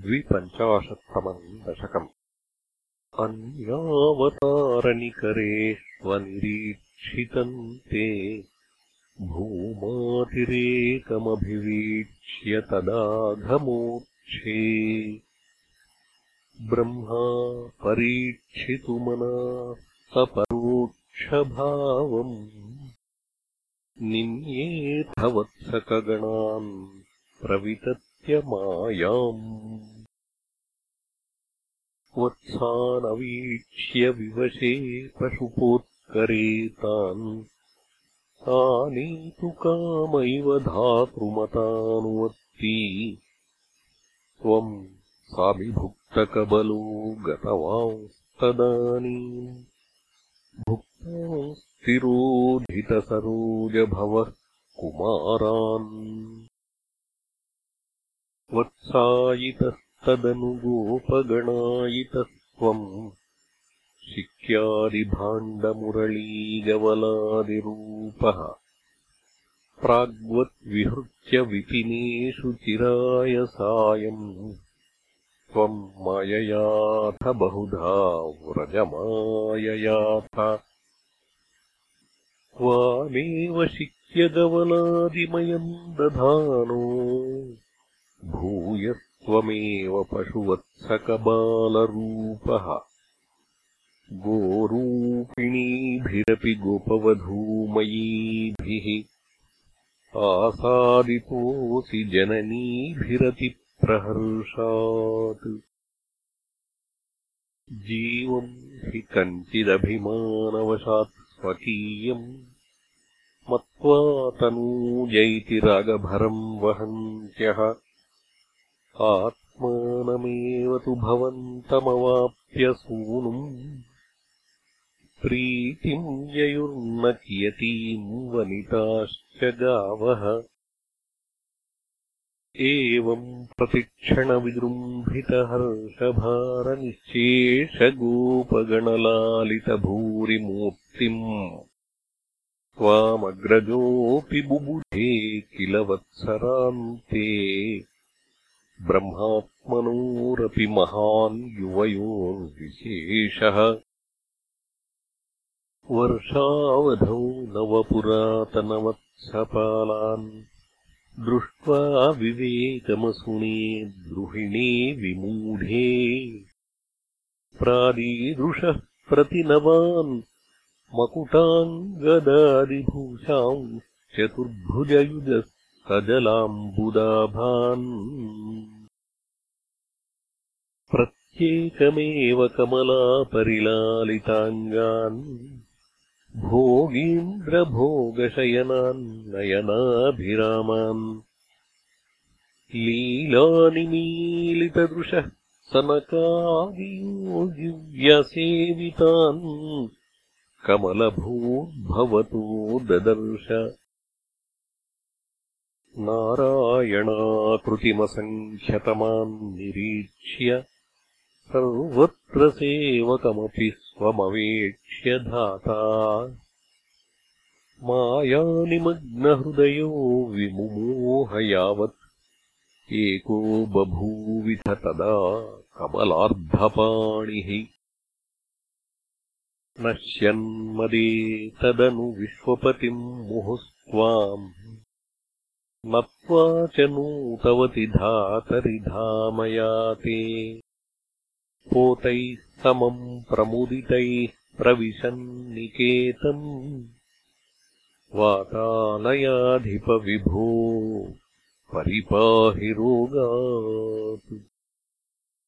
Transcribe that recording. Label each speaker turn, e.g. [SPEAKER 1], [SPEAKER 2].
[SPEAKER 1] द्विपञ्चाशत्तमम् दशकम्। अन्यावतारनिकरेष्वनिरीक्षितम् ते भूमातिरेकमभिवीक्ष्य तदाघमोक्षे। ब्रह्मा परीक्षितुमना अपरोक्षभावम्। निन्येथवत्सकगणान् प्रवितत्यमायाम् वत्सानवीक्ष्य विवशे पशुपोत्करे तान्। आनीतु काम इव धातृमतानुवर्ती। त्वम् साभिभुक्तकबलो गतवांस्तदानीम्। भुक्तांस्तिरोधितसरोजभवः कुमारान् वत्सायितस्तदनुगोपगणायितस्त्वम् शिक्यादिभाण्डमुरळीगवलादिरूपः प्राग्वद्विहृत्य विपिनेषु चिराय सायम् त्वम् माययाथ बहुधा व्रजमाययाथ त्वामेव शिक्यगवलादिमयम् दधानो भूयस्त्वमेव पशुवत्सकबालरूपः। गोरूपिणीभिरपि गोपवधूमयीभिः। आसादितोऽसि जननीभिरतिप्रहर्षात् जीवम् हि कञ्चिदभिमानवशात् स्वकीयम् मत्वा तनूजैति रागभरम् वहन्त्यः आत्मानमेव तु भवन्तमवाप्य सूनुम् प्रीतिम् ययुर्न कियतीम् वनिताश्च गावः एवम् प्रतिक्षणविजृम्भितहर्षभारनिश्चेषगोपगणलालितभूरिमूर्तिम् त्वामग्रजोऽपि बुबुधे किल वत्सरान्ते ब्रह्मात्मनोरपि महान् युवयोर्विशेषः। वर्षावधौ नवपुरातनवत्सपालान् दृष्ट्वा विवेकमसुणे द्रुहिणे विमूढे। प्रादीदृशः प्रतिनवान् मकुटाङ्गदादिभूषाम् चतुर्भुजयुजः सजलाम्बुदाभान् प्रत्येकमेव कमलापरिलालिताङ्गान् भोगीन्द्रभोगशयनान् नयनाभिरामान्। लीलानिमीलितदृशः सनकादियोगिव्यसेवितान् कमलभूद्भवतो ददर्श नारायणाकृतिमसङ्ख्यतमान् निरीक्ष्य सर्वत्र सेवकमपि स्वमवेक्ष्य धाता। मायानिमग्नहृदयो विमुमोह यावत् एको बभूविथ तदा कमलार्धपाणिः। नश्यन्मदे तदनु विश्वपतिम् मुहुस्त्वाम् नत्वा च नूतवति धातरिधामयाते पोतैः समम् प्रमुदितैः प्रविशन्निकेतम् परिपाहि रोगात्